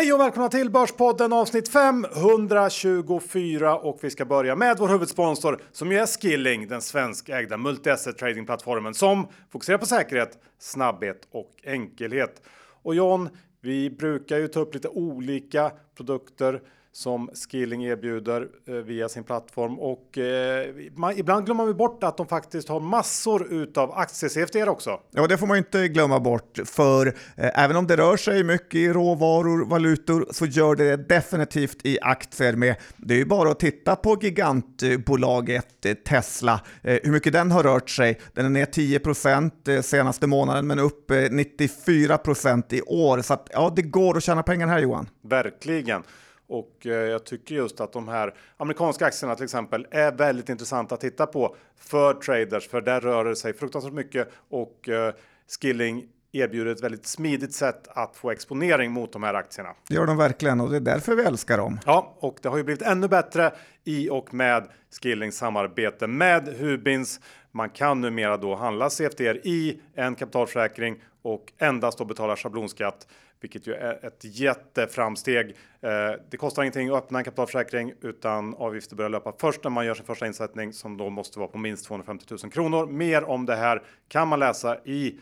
Hej och välkomna till Börspodden avsnitt 524 och vi ska börja med vår huvudsponsor som är Skilling, den svenskägda multi-asset tradingplattformen som fokuserar på säkerhet, snabbhet och enkelhet. Och John, vi brukar ju ta upp lite olika produkter som Skilling erbjuder eh, via sin plattform och eh, man, ibland glömmer vi bort att de faktiskt har massor utav aktie-CFD också. Ja, det får man inte glömma bort, för eh, även om det rör sig mycket i råvaror, valutor, så gör det definitivt i aktier med. Det är ju bara att titta på gigantbolaget Tesla, eh, hur mycket den har rört sig. Den är ner 10 procent senaste månaden, men upp 94 procent i år. Så att, ja, det går att tjäna pengar här Johan. Verkligen. Och eh, jag tycker just att de här amerikanska aktierna till exempel är väldigt intressanta att titta på för traders, för där rör det sig fruktansvärt mycket och eh, Skilling erbjuder ett väldigt smidigt sätt att få exponering mot de här aktierna. Det gör de verkligen och det är därför vi älskar dem. Ja, och det har ju blivit ännu bättre i och med Skillings samarbete med Hubins. Man kan numera då handla CFDR i en kapitalförsäkring och endast då betala schablonskatt vilket ju är ett jätteframsteg. Eh, det kostar ingenting att öppna en kapitalförsäkring utan avgifter börjar löpa först när man gör sin första insättning som då måste vara på minst 250 000 kronor. Mer om det här kan man läsa i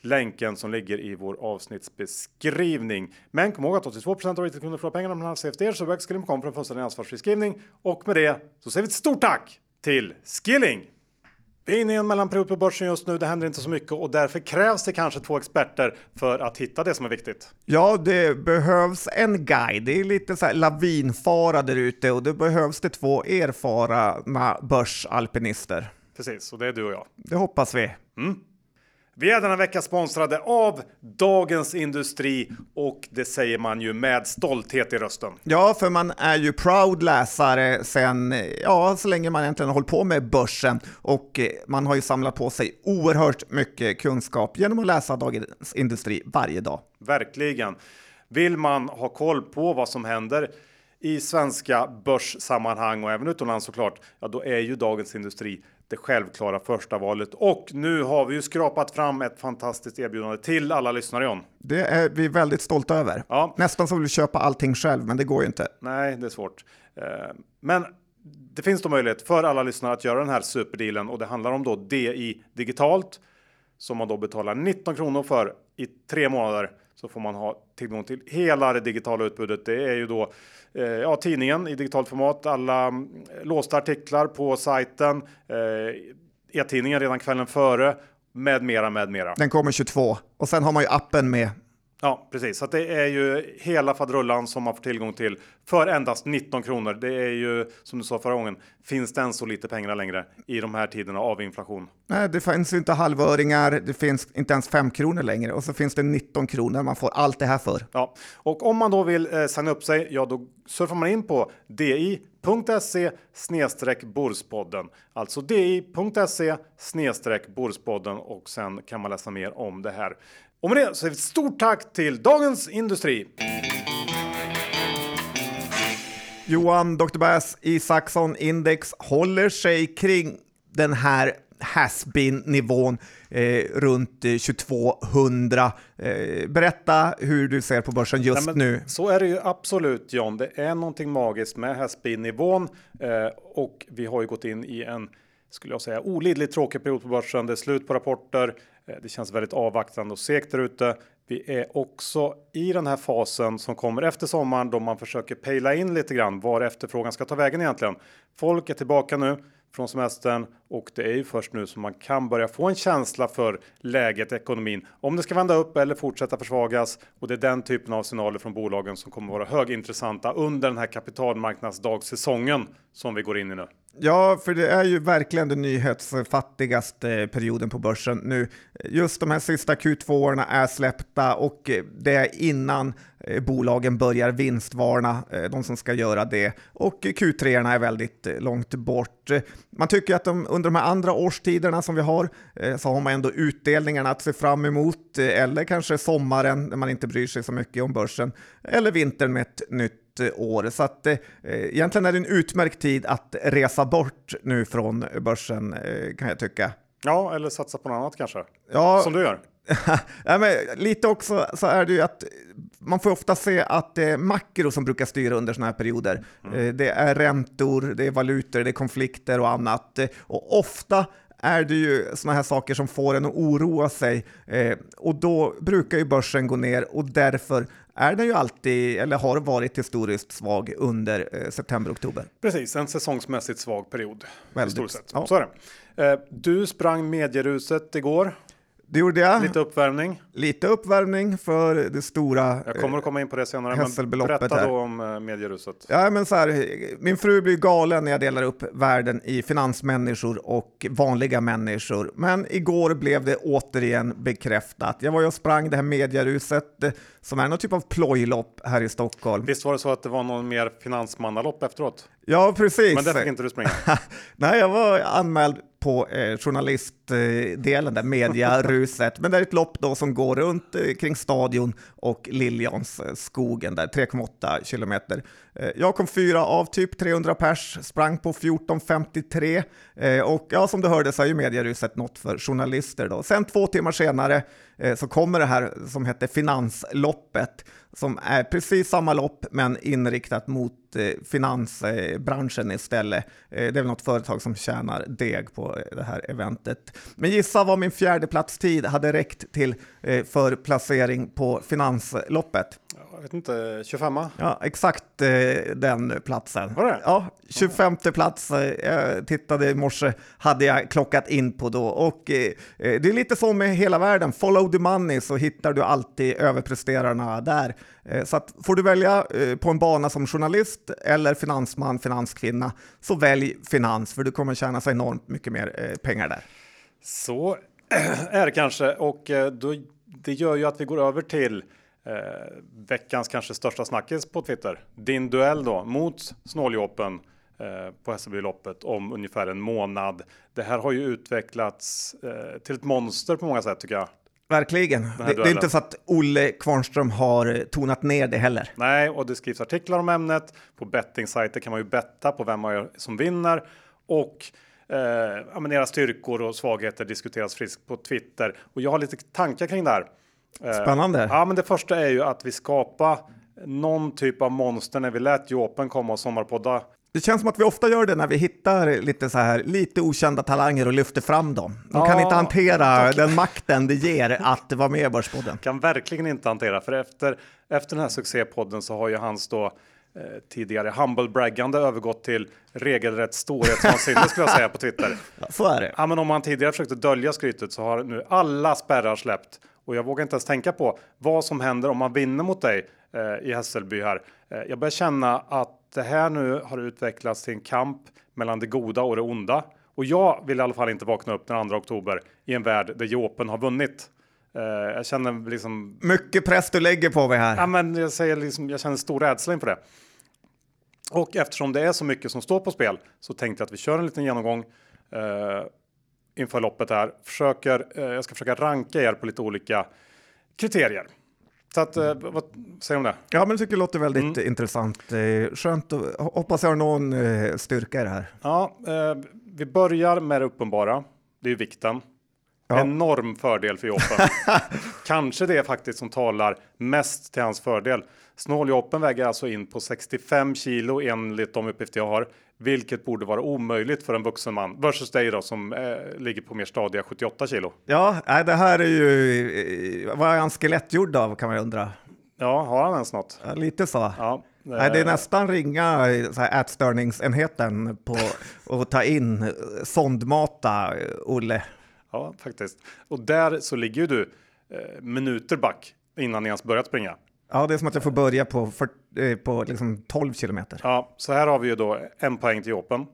länken som ligger i vår avsnittsbeskrivning. Men kom ihåg att 82 av retailkunder förlorar pengarna om man har CFD så väg Skilling.com för en fullständig ansvarsfri skrivning. Och med det så säger vi ett stort tack till Skilling! Vi är inne i en mellanperiod på börsen just nu. Det händer inte så mycket och därför krävs det kanske två experter för att hitta det som är viktigt. Ja, det behövs en guide. Det är lite så här lavinfara där ute och det behövs det två erfarna börsalpinister. Precis, och det är du och jag. Det hoppas vi. Mm. Vi är denna vecka sponsrade av Dagens Industri och det säger man ju med stolthet i rösten. Ja, för man är ju proud läsare sen, ja, så länge man egentligen har hållit på med börsen och eh, man har ju samlat på sig oerhört mycket kunskap genom att läsa Dagens Industri varje dag. Verkligen. Vill man ha koll på vad som händer i svenska börssammanhang och även utomlands såklart, ja då är ju Dagens Industri det självklara första valet. Och nu har vi ju skrapat fram ett fantastiskt erbjudande till alla lyssnare John. Det är vi väldigt stolta över. Ja. Nästan så vill vi köpa allting själv, men det går ju inte. Nej, det är svårt. Eh, men det finns då möjlighet för alla lyssnare att göra den här superdealen och det handlar om då DI digitalt som man då betalar 19 kronor för i tre månader så får man ha tillgång till hela det digitala utbudet. Det är ju då Eh, ja, tidningen i digitalt format, alla mm, låsta artiklar på sajten, eh, e-tidningen redan kvällen före med mera, med mera. Den kommer 22 och sen har man ju appen med Ja, precis. Så det är ju hela fadrullan som man får tillgång till för endast 19 kronor. Det är ju som du sa förra gången. Finns det än så lite pengar längre i de här tiderna av inflation? Nej, det finns ju inte halvöringar. Det finns inte ens 5 kronor längre och så finns det 19 kronor man får allt det här för. Ja, och om man då vill eh, signa upp sig, ja, då surfar man in på di.se snedstreck Borspodden, alltså di.se snedstreck Borspodden och sen kan man läsa mer om det här. Och med det så är ett stort tack till Dagens Industri. Johan Dr. Bass Isaksson Index håller sig kring den här hasbin nivån eh, runt 2200. Eh, berätta hur du ser på börsen just Nej, nu. Så är det ju absolut John. Det är någonting magiskt med hasbin nivån eh, och vi har ju gått in i en skulle jag säga olidligt tråkig period på börsen. Det är slut på rapporter. Eh, det känns väldigt avvaktande och segt där ute. Vi är också i den här fasen som kommer efter sommaren då man försöker pejla in lite grann var efterfrågan ska ta vägen egentligen. Folk är tillbaka nu från semestern och det är ju först nu som man kan börja få en känsla för läget i ekonomin. Om det ska vända upp eller fortsätta försvagas och det är den typen av signaler från bolagen som kommer vara högintressanta under den här kapitalmarknadsdagssäsongen som vi går in i nu. Ja, för det är ju verkligen den nyhetsfattigaste eh, perioden på börsen nu. Just de här sista Q2-orna är släppta och eh, det är innan eh, bolagen börjar vinstvarna, de som ska göra det. Och Q3 är väldigt långt bort. Man tycker att de, under de här andra årstiderna som vi har så har man ändå utdelningarna att se fram emot, eller kanske sommaren när man inte bryr sig så mycket om börsen, eller vintern med ett nytt år. Så att eh, egentligen är det en utmärkt tid att resa bort nu från börsen eh, kan jag tycka. Ja, eller satsa på något annat kanske. Ja, Som du gör. ja, men lite också så är det ju att man får ofta se att det är makro som brukar styra under sådana här perioder. Mm. Det är räntor, det är valutor, det är konflikter och annat. Och ofta är det ju sådana här saker som får en att oroa sig eh, och då brukar ju börsen gå ner och därför är den ju alltid, eller har varit historiskt svag under eh, september-oktober. Precis, en säsongsmässigt svag period. Väldigt. Sett. Ja. Så är det. Eh, du sprang medieruset igår. Det gjorde jag. Lite uppvärmning. Lite uppvärmning för det stora Jag kommer att komma in på det senare, men berätta här. då om eh, medieruset. Ja, men så här, min fru blir galen när jag delar upp världen i finansmänniskor och vanliga människor. Men igår blev det återigen bekräftat. Jag var ju och sprang det här medieruset eh, som är någon typ av plojlopp här i Stockholm. Visst var det så att det var någon mer finansmannalopp efteråt? Ja, precis. Men det fick inte du springa? Nej, jag var anmäld på eh, journalistdelen, där mediaruset. Men det är ett lopp då som går runt eh, kring stadion och Liljansskogen, eh, där 3,8 kilometer. Eh, jag kom fyra av typ 300 pers, sprang på 14.53 eh, och ja, som du hörde så är ju medieruset något för journalister då. Sen två timmar senare eh, så kommer det här som heter Finansloppet som är precis samma lopp men inriktat mot finansbranschen istället. Det är väl något företag som tjänar deg på det här eventet. Men gissa vad min fjärdeplatstid hade räckt till för placering på Finansloppet? Jag vet inte, 25 Ja, exakt eh, den platsen. Var det? Ja, 25 plats. Eh, jag tittade i morse, hade jag klockat in på då. Och eh, eh, det är lite så med hela världen. Follow the money så hittar du alltid överpresterarna där. Eh, så att får du välja eh, på en bana som journalist eller finansman, finanskvinna, så välj finans för du kommer tjäna så enormt mycket mer pengar där. Så är det kanske och då, det gör ju att vi går över till eh, veckans kanske största snackis på Twitter. Din duell då mot snåljåpen eh, på Hässelbyloppet om ungefär en månad. Det här har ju utvecklats eh, till ett monster på många sätt tycker jag. Verkligen. Det, det, är inte så att Olle Kvarnström har tonat ner det heller. Nej, och det skrivs artiklar om ämnet. På bettingsajter kan man ju betta på vem som vinner och eh, era styrkor och svagheter diskuteras friskt på Twitter. Och jag har lite tankar kring det här. Eh, Spännande. Ja, men det första är ju att vi skapar någon typ av monster när vi lät Jopen komma och sommarpodda. Det känns som att vi ofta gör det när vi hittar lite så här lite okända talanger och lyfter fram dem. De ja, kan inte hantera de... den makten det ger att vara med i Börspodden. Kan verkligen inte hantera, för efter, efter den här succépodden så har ju hans då eh, tidigare humble-braggande övergått till regelrätt storhetsvansinne skulle jag säga på Twitter. Ja, så är det. Ja, men om han tidigare försökte dölja skrytet så har nu alla spärrar släppt och jag vågar inte ens tänka på vad som händer om man vinner mot dig eh, i Hässelby här. Eh, jag börjar känna att det här nu har utvecklats till en kamp mellan det goda och det onda. Och jag vill i alla fall inte vakna upp den 2 oktober i en värld där Jopen har vunnit. Uh, jag känner liksom... Mycket press du lägger på mig här. Ja, men jag, säger liksom, jag känner stor rädsla inför det. Och eftersom det är så mycket som står på spel så tänkte jag att vi kör en liten genomgång. Inför loppet här. Försöker, eh, jag ska försöka ranka er på lite olika kriterier. Så att, eh, vad säger du om det? Ja, men jag tycker det låter väldigt mm. intressant. Eh, skönt och hoppas jag har någon styrka i det här. Ja, vi börjar med det uppenbara. Det är vikten. Ja. Enorm fördel för Joppen. Kanske det faktiskt som talar mest till hans fördel. Snåljoppen väger alltså in på 65 kilo enligt de uppgifter jag har, vilket borde vara omöjligt för en vuxen man versus dig då som eh, ligger på mer stadiga 78 kilo. Ja, det här är ju vad är han skelettgjord av kan man undra. Ja, har han ens något? Ja, lite så. Ja, det... Nej, det är nästan ringa ätstörningsenheten på att ta in sondmata Olle. Ja, faktiskt. Och där så ligger ju du eh, minuter back innan ni ens börjat springa. Ja, det är som att jag får börja på, för, eh, på liksom 12 kilometer. Ja, så här har vi ju då en poäng till Open.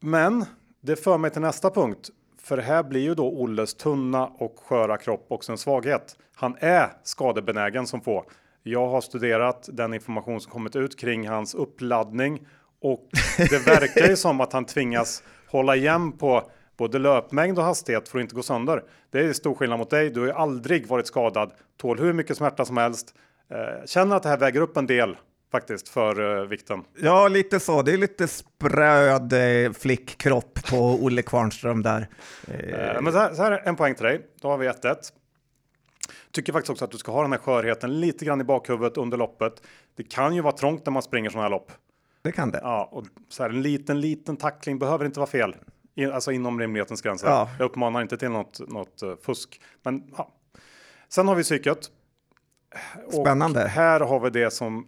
Men det för mig till nästa punkt. För här blir ju då Olles tunna och sköra kropp också en svaghet. Han är skadebenägen som få. Jag har studerat den information som kommit ut kring hans uppladdning och det verkar ju som att han tvingas hålla igen på både löpmängd och hastighet för att inte gå sönder. Det är stor skillnad mot dig. Du har ju aldrig varit skadad, tål hur mycket smärta som helst. Eh, känner att det här väger upp en del faktiskt för uh, vikten. Ja, lite så. Det är lite spröd eh, flickkropp på Olle Kvarnström där. Eh, men så här, så här, en poäng till dig. Då har vi 1-1. Tycker faktiskt också att du ska ha den här skörheten lite grann i bakhuvudet under loppet. Det kan ju vara trångt när man springer sådana här lopp. Det kan det. Ja, och så här, en liten, liten tackling behöver inte vara fel. Alltså inom rimlighetens gränser. Ja. Jag uppmanar inte till något, något uh, fusk. Men ja. Sen har vi psyket. Spännande. Och här har vi det som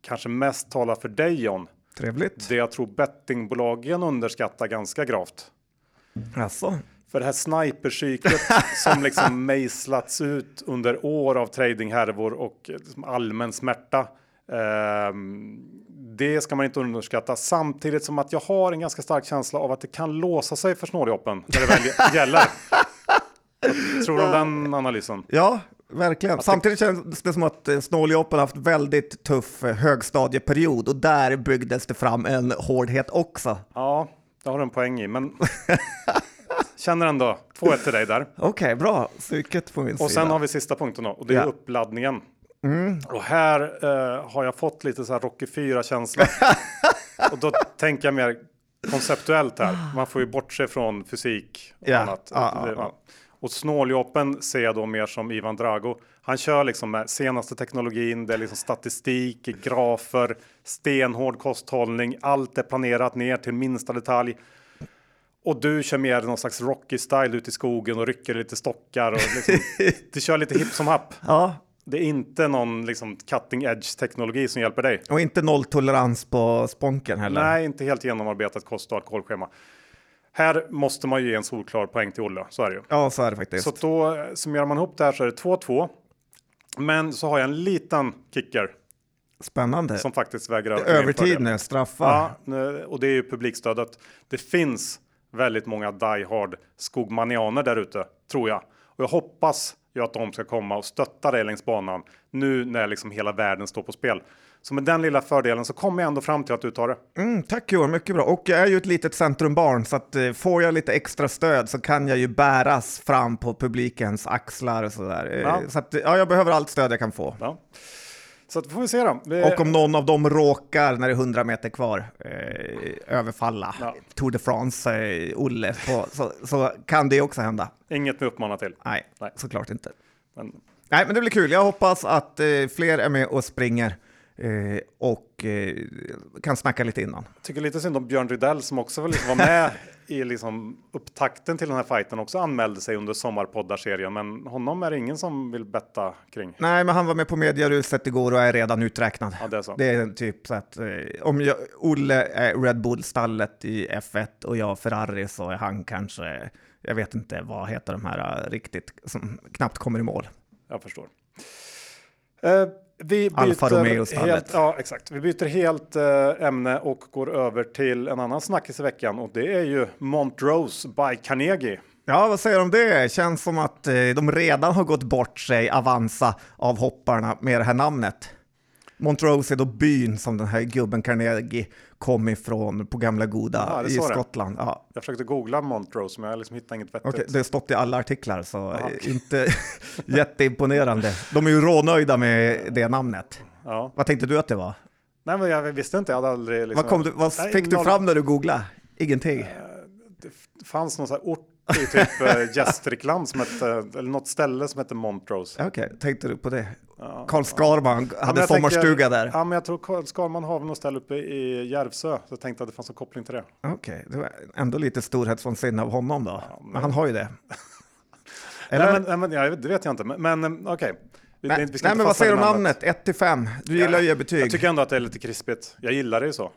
kanske mest talar för dig John. Trevligt. Det jag tror bettingbolagen underskattar ganska gravt. Alltså. För det här sniperpsyket som liksom mejslats ut under år av tradinghärvor och liksom allmän smärta. Ehm, det ska man inte underskatta samtidigt som att jag har en ganska stark känsla av att det kan låsa sig för snåljåpen när det väl gäller. Vad Tror du om den analysen? Ja, verkligen. Samtidigt känns det som att snåljåpen haft väldigt tuff eh, högstadieperiod och där byggdes det fram en hårdhet också. Ja, det har du en poäng i, men känner ändå 2-1 till dig där. Okej, bra. Psyket på min Och sida. sen har vi sista punkten då, och det är Ja. uppladdningen. Och här eh, har jag fått lite så här Rocky 4-känsla. och då tänker jag mer konceptuellt här. Man får ju bortse från fysik och Ja. annat. Ja, Det- ja. Och snåljåpen ser jag då mer som Ivan Drago. Han kör liksom med senaste teknologin, det är liksom statistik, grafer, stenhård kosthållning, allt är planerat ner till minsta detalj. Och du kör mer någon slags Rocky-style ut i skogen och rycker lite stockar och liksom, du kör lite hipp som happ. Ja, Det är inte någon liksom cutting edge teknologi som hjälper dig. och inte nolltolerans på sponken heller. Nej, inte helt genomarbetat kost och alkoholschema. Här måste man ju ge en solklar poäng till Olle, så är det ju. Ja, så är det faktiskt. Så då summerar man ihop det här så är det 2-2. Men så har jag en liten kicker Spännande. som faktiskt väger över. Övertid nu, straffar. Ja, och det är ju publikstödet. Det finns väldigt många die hard skogmanianer där ute, tror jag. Och jag hoppas ju att de ska komma och stötta dig längs banan nu när liksom hela världen står på spel. Så med den lilla fördelen så kommer jag ändå fram till att du tar det. Mm, tack Johan, mycket bra. Och jag är ju ett litet centrumbarn så att eh, får jag lite extra stöd så kan jag ju bäras fram på publikens axlar och sådär. Eh, Ja. Så att, ja, jag behöver allt stöd jag kan få. Ja. Så att, får vi se då. Vi, Och om någon av dem råkar när det är 100 meter kvar eh, överfalla Ja. Tour de France, eh, så, så kan det också hända. Inget med uppmana till. Nej, Nej. såklart inte. Men, Nej, men det blir kul. Jag hoppas att eh, fler är med och springer eh, och eh, kan snacka lite innan. jag tycker lite synd om Björn Rydell som också liksom var med i liksom upptakten till den här fighten också anmälde sig under sommarpoddarserien. Men honom är det ingen som vill betta kring. Nej, men han var med på medieruset igår och är redan uträknad. Ja, det är så. Det är typ så att eh, om jag, Olle är Red Bull-stallet i F1 och jag Ferrari så är han kanske, jag vet inte vad heter de här eh, riktigt, som knappt kommer i mål. Jag förstår. Vi byter Alfa Romeo-stallet. helt, ja, exakt. Vi byter helt eh, ämne och går över till en annan snackis i veckan och det är ju Montrose by Carnegie. Ja, vad säger du om det? Känns som att eh, de redan har gått bort sig, Avanza, av hopparna med det här namnet. Montrose är då byn som den här gubben Carnegie kom ifrån på gamla goda Ja, i det. Skottland. Ja, Jag försökte googla Montrose men jag liksom hittade inget vettigt. Okej, det har stått i alla artiklar, så Aha. eh, inte jätteimponerande. De är ju rånöjda med det namnet. Ja. Vad tänkte du att det var? Nej, men jag visste inte. Jag hade aldrig liksom... vad du, vad Nej, fick du noll- fram när du googlade? Ingenting? Det fanns någon sån här ort i typ eh, Gästrikland som hette, eller något ställe som hette Montrose. Okej, tänkte du på det? Ja. Karl Skarman Ja, hade jag sommarstuga där. Ja, men jag tror Karl Skarman har något ställe uppe i Järvsö. Så jag tänkte att det fanns en koppling till det. Okej, det var ändå lite storhetsvansinne av honom då. men- Men han har ju det. Eller? Nej, men, nej, ja, det vet jag inte. Men, men eh, okej. Vi- nej, nej men vad säger du om namnet? 1 till 5. Du gillar ju betyg. Jag tycker ändå att det är lite krispigt. Jag gillar det ju så.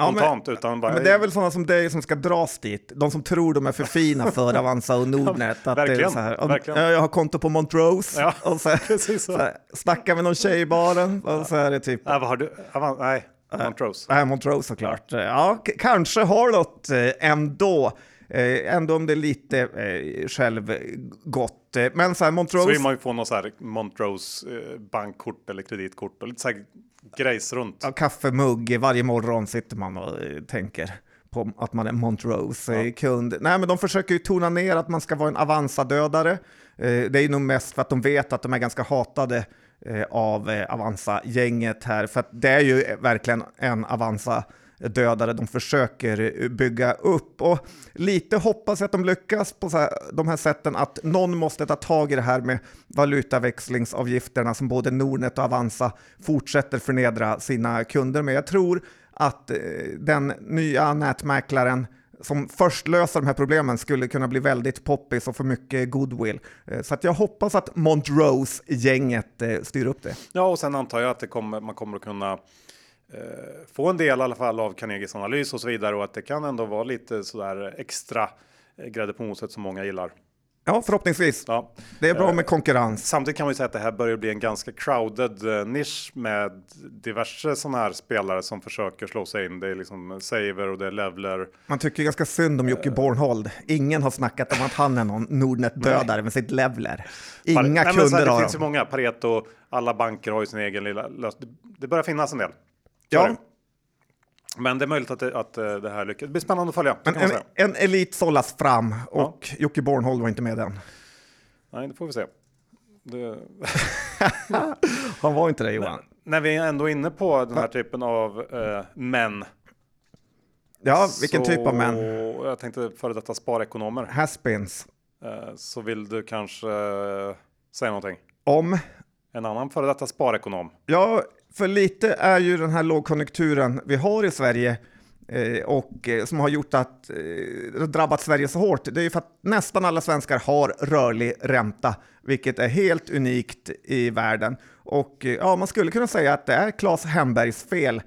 Eh, Ja, men- Spontant, utan bara... Men det är väl sådana som dig som ska dras dit. De som tror de är för fina för Avanza och Nordnet. Att det är verkligen, så här, verkligen. ja, jag har konto på Montrose. Ja, och så, precis så. så här, snackar med någon tjej i baren. Och så är det typ, Nej, vad har du? Avan- Nej, Montrose. Montrose såklart. Ja, kanske har något eh, ändå. Eh, ändå om det är lite eh, självgott. Men så här, Så Montrose... vill man ju få någon så här Montrose bankkort eller kreditkort och lite så här grejs runt. ja, kaffemugg varje morgon sitter man och eh, tänker på att man är Montrose-kund. Nej, men de försöker ju tona ner att man ska vara en Avanza-dödare. Eh, det är ju nog mest för att de vet att de är ganska hatade eh, av Avanza-gänget här, för att det är ju verkligen en Avanza dödade, de försöker bygga upp. Och lite hoppas jag att de lyckas på så här, de här sätten att någon måste ta tag i det här med valutaväxlingsavgifterna som både Nordnet och Avanza fortsätter förnedra sina kunder med. Jag tror att eh, den nya nätmäklaren som först löser de här problemen skulle kunna bli väldigt poppis och få mycket goodwill. Eh, så att jag hoppas att Montrose-gänget eh, styr upp det. Ja, och sen antar jag att det kommer, man kommer att kunna få en del i alla fall av Carnegies analys och så vidare och att det kan ändå vara lite sådär extra eh, grädde på moset som många gillar. Ja, förhoppningsvis. Ja. Det är bra med konkurrens. Samtidigt kan man ju säga att det här börjar bli en ganska crowded eh, nisch med diverse sådana här spelare som försöker slå sig in. Det är liksom Saver och det är Levler. Man tycker ganska synd om Jocke Bornhold. Ingen har snackat om att han är någon Nordnet-dödare med sitt Levler. Inga Nej, kunder här, Det finns ju många. Pareto, alla banker har ju sin egen lilla lösning. Det börjar finnas en del. Ja. det. Men det är möjligt att det, att eh, det här lyckas. Det blir spännande att följa. Men en, en elit sållas fram och Jocke Bornhold var inte med den. Nej, det får vi se. Det... Han var inte det Johan. När vi är ändå inne på den här typen av eh, män. Ja, vilken så, typ av män? Jag tänkte före detta sparekonomer. Haspins. Eh, så vill du kanske eh, säga någonting? Om En annan före detta sparekonom. Ja, för lite är ju den här lågkonjunkturen vi har i Sverige eh, och eh, som har gjort att eh, drabbat Sverige så hårt. Det är ju för att nästan alla svenskar har rörlig ränta, vilket är helt unikt i världen. Och ja, man skulle kunna säga att det är Claes Hembergs fel.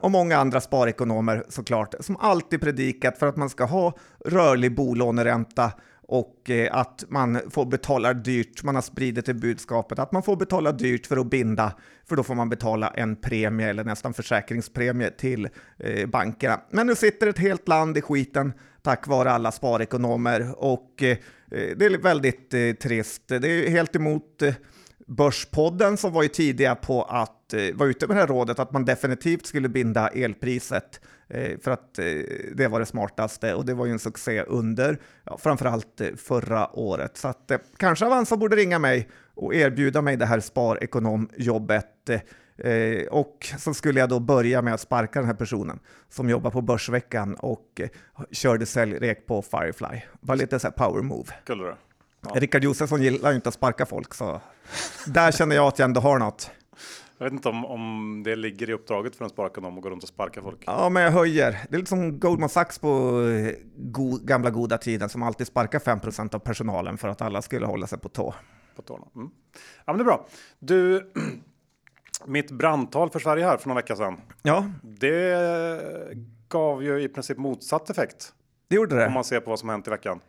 Och många andra sparekonomer såklart, som alltid predikat för att man ska ha rörlig bolåneränta och eh, att man får betala dyrt. Man har spridit det budskapet att man får betala dyrt för att binda, för då får man betala en premie eller nästan försäkringspremie till eh, bankerna. Men nu sitter ett helt land i skiten tack vare alla sparekonomer och eh, det är väldigt trist. Det är helt emot Börspodden som var ju tidiga på att vara ute med det här rådet att man definitivt skulle binda elpriset för att eh, det var det smartaste och det var ju en succé under ja, framförallt eh, förra året. Så att eh, kanske Avanza borde ringa mig och erbjuda mig det här sparekonomjobbet. Eh, och så skulle jag då börja med att sparka den här personen som jobbar på Börsveckan och eh, körde säljrek på Firefly. Var lite så här power move. Skulle du? Ja. Rickard Josefsson gillar ju inte att sparka folk, så där känner jag att jag ändå har något. Jag vet inte om, om det ligger i uppdraget för en sparekonom att gå runt och sparka folk. Ja, men jag höjer. Det är lite som Goldman Sachs på eh, go gamla goda tiden som alltid sparkar 5% av personalen för att alla skulle hålla sig på tå. På tårna. Mm. Ja, men det är bra. Du, mitt brandtal för Sverige här för några vecka sedan. Ja, Det gav ju i princip motsatt effekt det gjorde om det. man ser på vad som hänt i veckan.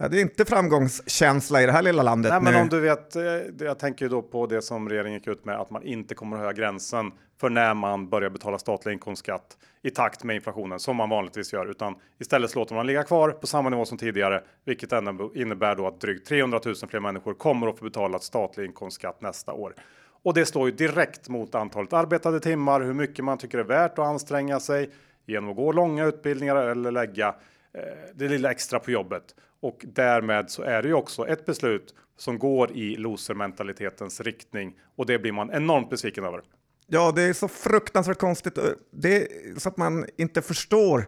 Det är inte framgångskänsla i det här lilla landet Nej, nu. men om du vet, eh, jag tänker ju då på det som regeringen gick ut med att man inte kommer att höja gränsen för när man börjar betala statlig inkomstskatt i takt med inflationen som man vanligtvis gör, utan istället låter man ligga kvar på samma nivå som tidigare, vilket innebär då att drygt 300 000 fler människor kommer att få betala statlig inkomstskatt nästa år. Och det står ju direkt mot antalet arbetade timmar, hur mycket man tycker är värt att anstränga sig genom att gå långa utbildningar eller lägga eh, det lilla extra på jobbet. Och därmed så är det ju också ett beslut som går i losermentalitetens riktning och det blir man enormt besviken över. Ja, det är så fruktansvärt konstigt. Det är så att man inte förstår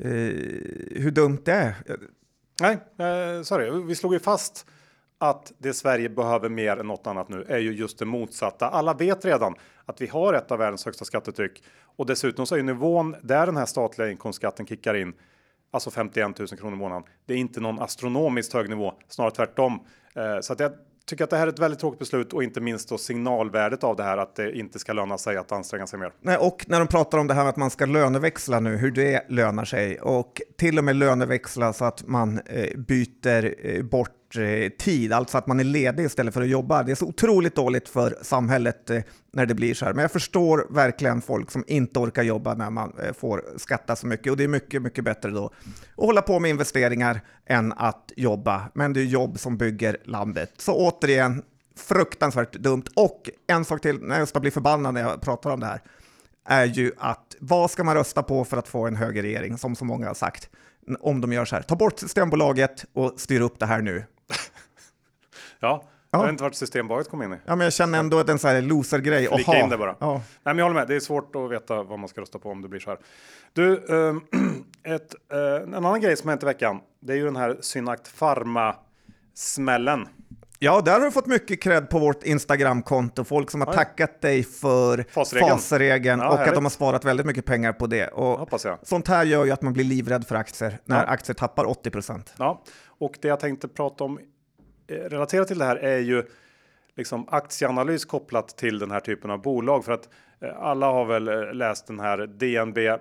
eh, hur dumt det är. Nej, eh, sorry, vi slog ju fast att det Sverige behöver mer än något annat nu är ju just det motsatta. Alla vet redan att vi har ett av världens högsta skattetryck och dessutom så är ju nivån där den här statliga inkomstskatten kickar in, alltså 51 000 kronor i månaden. Det är inte någon astronomiskt hög nivå, snarare tvärtom. Eh, så att jag tycker att det här är ett väldigt tråkigt beslut och inte minst då signalvärdet av det här att det inte ska löna sig att anstränga sig mer. Nej, och när de pratar om det här med att man ska löneväxla nu, hur det lönar sig och till och med löneväxla så att man eh, byter eh, bort Eh, tid, alltså att man är ledig istället för att jobba. Det är så otroligt dåligt för samhället eh, när det blir så här. Men jag förstår verkligen folk som inte orkar jobba när man eh, får skatta så mycket och det är mycket, mycket bättre då att hålla på med investeringar än att jobba. Men det är jobb som bygger landet. Så återigen, fruktansvärt dumt. Och en sak till, när jag ska bli förbannad när jag pratar om det här, är ju att vad ska man rösta på för att få en högerregering, som så många har sagt, om de gör så här. Ta bort Systembolaget och styr upp det här nu. Ja, Jag vet inte vart Systembolaget kom in i. Ja, men jag känner ändå att en sån här loser-grej. Flika in det bara. Ja. Nej, men jag håller med. Det är svårt att veta vad man ska rösta på om det blir så här. Du, ehm, ett, eh, en annan grej som hänt i veckan. Det är ju den här Synact Pharma smällen. Ja, där har du fått mycket cred på vårt Instagramkonto. Folk som har Oj. tackat dig för Fasregeln. fasregeln Ja, och att härligt. de har sparat väldigt mycket pengar på det. Och Hoppas jag. sånt här gör ju att man blir livrädd för aktier när Ja. aktier tappar 80 procent. Ja, och det jag tänkte prata om eh, relaterat till det här är ju liksom aktieanalys kopplat till den här typen av bolag för att eh, alla har väl eh, läst den här DNB eh,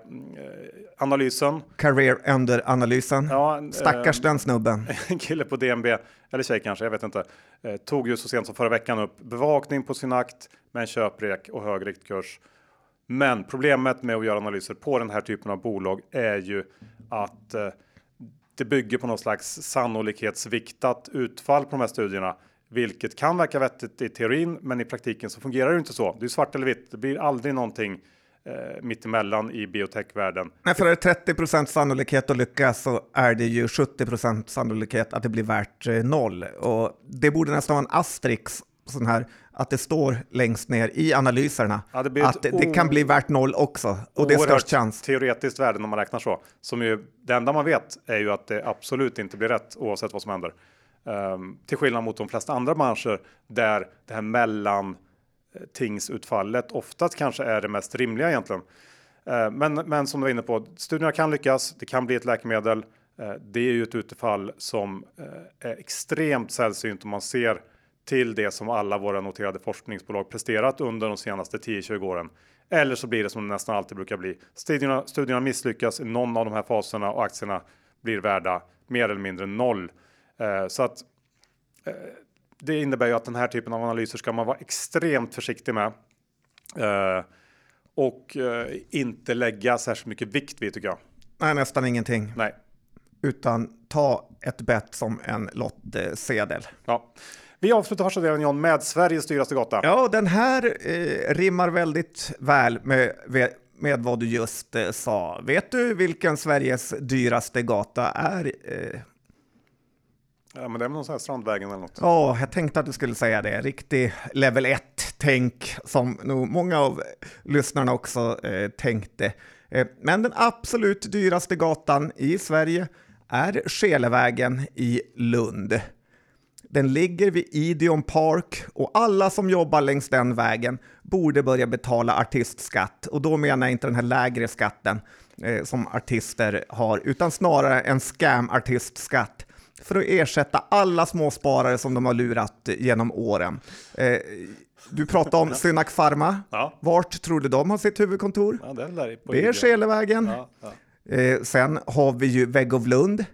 analysen. Career under-analysen. Ja, eh, Stackars den snubben. en kille på DNB, eller tjej kanske, jag vet inte, eh, tog ju så sent som förra veckan upp bevakning på sin akt med en köprek och hög riktkurs. Men problemet med att göra analyser på den här typen av bolag är ju att eh, det bygger på någon slags sannolikhetsviktat utfall på de här studierna, vilket kan verka vettigt i teorin, men i praktiken så fungerar det inte så. Det är svart eller vitt. Det blir aldrig någonting eh, mittemellan i biotechvärlden. Nej, för är det 30 procent sannolikhet att lyckas så är det ju 70 procent sannolikhet att det blir värt eh, noll. Och det borde nästan vara en asterix, sån här, att det står längst ner i analyserna Ja, det att det, det kan bli värt noll också. Och det är störst chans. Teoretiskt värde när man räknar så. Som ju, det enda man vet är ju att det absolut inte blir rätt oavsett vad som händer. Ehm, till skillnad mot de flesta andra branscher där det här mellan eh, oftast kanske är det mest rimliga egentligen. Eh, men, men som du var inne på, studierna kan lyckas. Det kan bli ett läkemedel. Eh, det är ju ett utfall som eh, är extremt sällsynt om man ser till det som alla våra noterade forskningsbolag presterat under de senaste 10-20 åren. Eller så blir det som det nästan alltid brukar bli. Studierna, studierna misslyckas i någon av de här faserna och aktierna blir värda mer eller mindre noll. Eh, så att eh, det innebär ju att den här typen av analyser ska man vara extremt försiktig med. Eh, och eh, inte lägga särskilt mycket vikt vid tycker jag. Nej, nästan ingenting. Nej. Utan ta ett bett som en lottsedel. Ja. Vi avslutar första delen John med Sveriges dyraste gata. Ja, den här eh, rimmar väldigt väl med, med vad du just eh, sa. Vet du vilken Sveriges dyraste gata är? Eh, Ja, men det är väl någon sån här Strandvägen eller något. Ja, jag tänkte att du skulle säga det. Riktig level 1-tänk som nog många av lyssnarna också eh, tänkte. Eh, men den absolut dyraste gatan i Sverige är Skelevägen i Lund. Den ligger vid Ideon Park och alla som jobbar längs den vägen borde börja betala artistskatt. Och då menar jag inte den här lägre skatten eh, som artister har, utan snarare en scam-artistskatt för att ersätta alla småsparare som de har lurat genom åren. Eh, du pratade om Synak Pharma. Ja. Vart tror du de har sitt huvudkontor? Ja, det är. Skelevägen. Ja. Eh, sen har vi ju Vägg of Lund.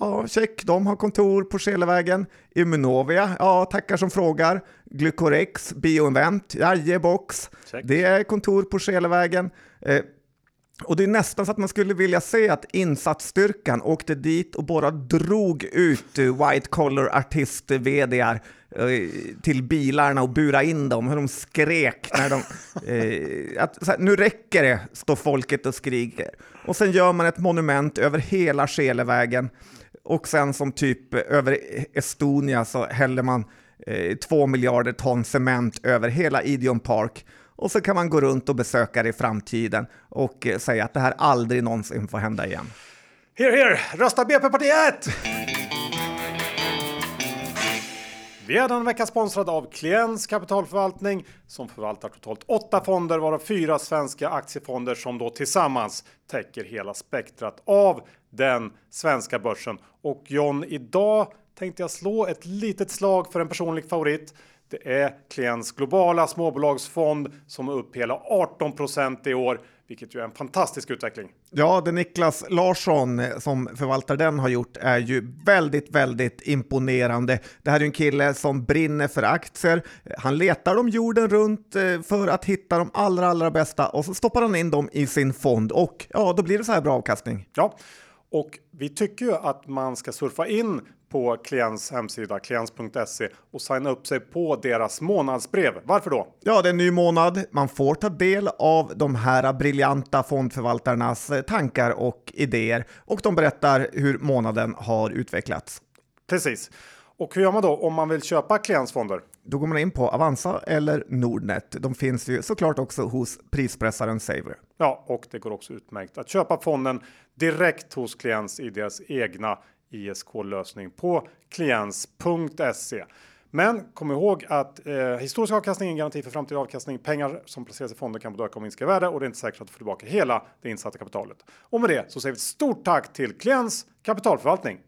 Ja, check, de har kontor på Skelevägen. Immunovia, ja, tackar som frågar. Glycorex, Bioinvent, jajebox. Check. Det är kontor på Skelevägen. Eh, och det är nästan så att man skulle vilja se att insatsstyrkan åkte dit och bara drog ut eh, white collar artist vdar eh, till bilarna och bura in dem, hur de skrek när de... Eh, att, här, nu räcker det, står folket och skriker. Och sen gör man ett monument över hela Skelevägen och sen som typ över Estonia så häller man eh, 2 miljarder ton cement över hela Ideon Park och så kan man gå runt och besöka det i framtiden och eh, säga att det här aldrig någonsin får hända igen. Here, here! Rösta BP-partiet! Vi är den vecka sponsrad av Kliens kapitalförvaltning som förvaltar totalt åtta fonder varav fyra svenska aktiefonder som då tillsammans täcker hela spektrat av den svenska börsen. Och John, idag tänkte jag slå ett litet slag för en personlig favorit. Det är Klients globala småbolagsfond som är upp hela 18% i år, vilket ju är en fantastisk utveckling. Ja, det Niklas Larsson eh, som förvaltar den har gjort är ju väldigt, väldigt imponerande. Det här är en kille som brinner för aktier. Han letar dem jorden runt eh, för att hitta de allra, allra bästa och så stoppar han in dem i sin fond och ja, då blir det så här bra avkastning. Ja, och vi tycker ju att man ska surfa in på Klients hemsida klients.se och signa upp sig på deras månadsbrev. Varför då? Ja, det är en ny månad. Man får ta del av de här briljanta fondförvaltarnas eh, tankar och idéer och de berättar hur månaden har utvecklats. Precis. Och hur gör man då om man vill köpa klientsfonder? Då går man in på Avanza eller Nordnet. De finns ju såklart också hos prispressaren Saver. Ja, och det går också utmärkt att köpa fonden direkt hos klients i deras egna ISK-lösning på klients.se. Men kom ihåg att eh, historisk avkastning är en garanti för framtida avkastning. Pengar som placeras i fonder kan både öka och minska i värde och det är inte säkert att du får tillbaka hela det insatta kapitalet. Och med det så säger vi ett stort tack till Klients kapitalförvaltning.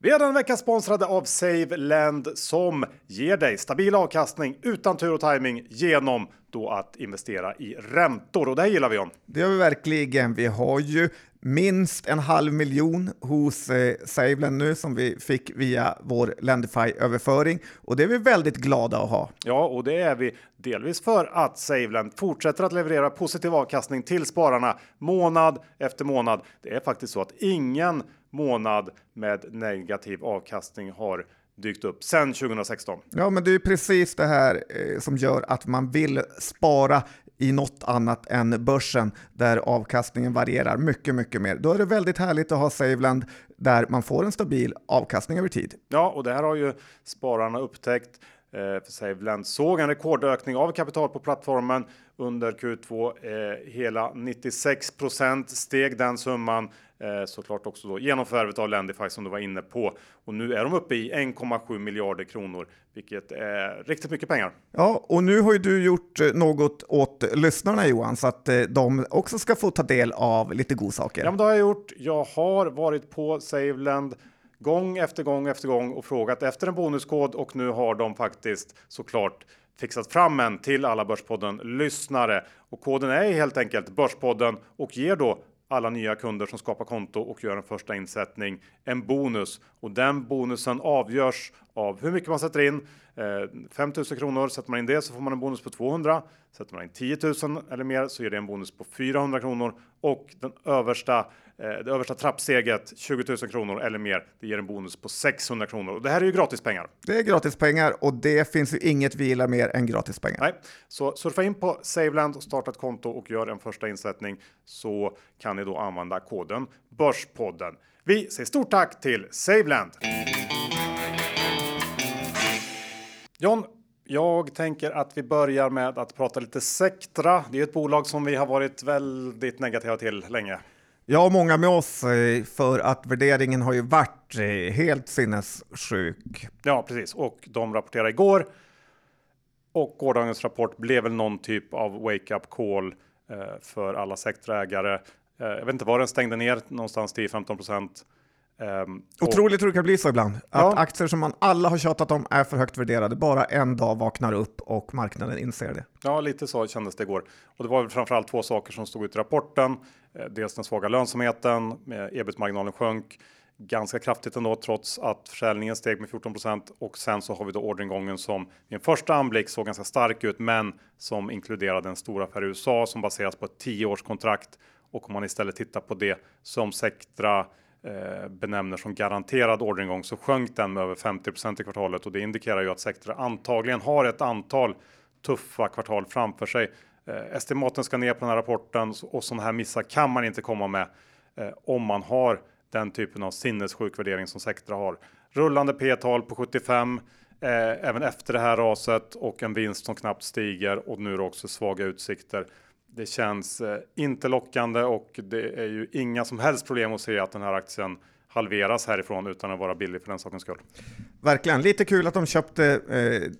Vi är den vecka sponsrade av SaveLend som ger dig stabil avkastning utan tur och timing genom då att investera i räntor och det här gillar vi John. Det gör vi verkligen. Vi har ju minst en halv miljon hos eh, SaveLend nu som vi fick via vår Lendify-överföring och det är vi väldigt glada att ha. Ja, och det är vi delvis för att SaveLend fortsätter att leverera positiv avkastning till spararna månad efter månad. Det är faktiskt så att ingen månad med negativ avkastning har dykt upp sedan 2016. Ja, men det är precis det här eh, som gör att man vill spara i något annat än börsen där avkastningen varierar mycket, mycket mer. Då är det väldigt härligt att ha SaveLend där man får en stabil avkastning över tid. Ja, och det här har ju spararna upptäckt. Eh, för SaveLend såg en rekordökning av kapital på plattformen under Q2. Eh, hela 96% steg den summan Eh, såklart också då genom förvärvet av Lendify som du var inne på. Och nu är de uppe i 1,7 miljarder kronor, vilket är riktigt mycket pengar. Ja, och nu har ju du gjort eh, något åt lyssnarna Johan, så att eh, de också ska få ta del av lite godsaker. Ja, men det har jag gjort. Jag har varit på SaveLend gång efter gång efter gång och frågat efter en bonuskod och nu har de faktiskt såklart fixat fram en till alla Börspodden lyssnare och koden är helt enkelt Börspodden och ger då alla nya kunder som skapar konto och gör en första insättning en bonus och den bonusen avgörs av hur mycket man sätter in. Eh, 5000 kronor sätter man in det så får man en bonus på 200. Sätter man in 10 000 eller mer så ger det en bonus på 400 kronor och den översta det översta trappsteget 20 000 kronor eller mer. Det ger en bonus på 600 kronor och det här är ju gratispengar. Det är gratispengar och det finns ju inget vi gillar mer än gratispengar. Nej, så surfa in på Saveland och starta ett konto och gör en första insättning så kan ni då använda koden Börspodden. Vi säger stort tack till Saveland. John, jag tänker att vi börjar med att prata lite Sectra. Det är ett bolag som vi har varit väldigt negativa till länge. Ja, många med oss, eh, för att värderingen har ju varit eh, helt sinnessjuk. Ja, precis. Och de rapporterade igår. Och gårdagens rapport blev väl någon typ av wake-up call eh, för alla sektorägare. Jag vet inte var den stängde ner, någonstans 10-15 procent. Um, Otroligt hur det kan bli så ibland. Att ja. aktier som man alla har tjatat om är för högt värderade. Bara en dag vaknar upp och marknaden inser det. Ja, lite så kändes det igår. Och det var väl framförallt två saker som stod ut i rapporten. Eh, dels den svaga lönsamheten, eh, ebit-marginalen sjönk ganska kraftigt ändå trots att försäljningen steg med 14% och sen så har vi då orderingången som i en första anblick såg ganska stark ut, men som inkluderade en stor affär i USA som baseras på ett 10-årskontrakt. Och om man istället tittar på det som Sectra Eh, benämner som garanterad orderingång så sjönk den med över 50% i kvartalet och det indikerar ju att sektorn antagligen har ett antal tuffa kvartal framför sig. Eh, estimaten ska ner på den här rapporten och sådana här missar kan man inte komma med eh, om man har den typen av sinnessjuk värdering som Sectra har. Rullande P-tal på 75 eh, även efter det här raset och en vinst som knappt stiger och nu också svaga utsikter. Det känns eh, inte lockande och det är ju inga som helst problem att se att den här aktien halveras härifrån utan att vara billig för den sakens skull. Verkligen, lite kul att de köpte eh,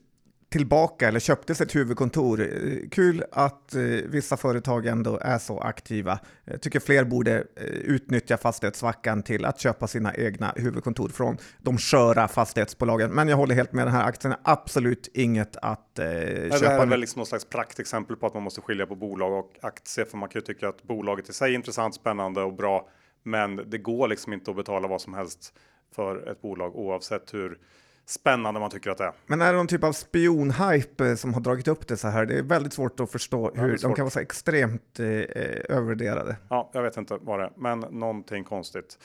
tillbaka eller köpte sitt huvudkontor. Eh, kul att eh, vissa företag ändå är så aktiva. Jag tycker fler borde eh, utnyttja fastighetssvackan till att köpa sina egna huvudkontor från de sköra fastighetsbolagen. Men jag håller helt med, den här aktien är absolut inget att eh, köpa. Det här är väl liksom någon slags praktexempel på att man måste skilja på bolag och aktier, för man kan ju tycka att bolaget i sig är intressant, spännande och bra, men det går liksom inte att betala vad som helst för ett bolag oavsett hur spännande man tycker att det är. Men är det någon typ av spionhype som har dragit upp det så här? Det är väldigt svårt att förstå hur de kan vara så extremt eh, övervärderade. Ja, jag vet inte vad det är, men någonting konstigt.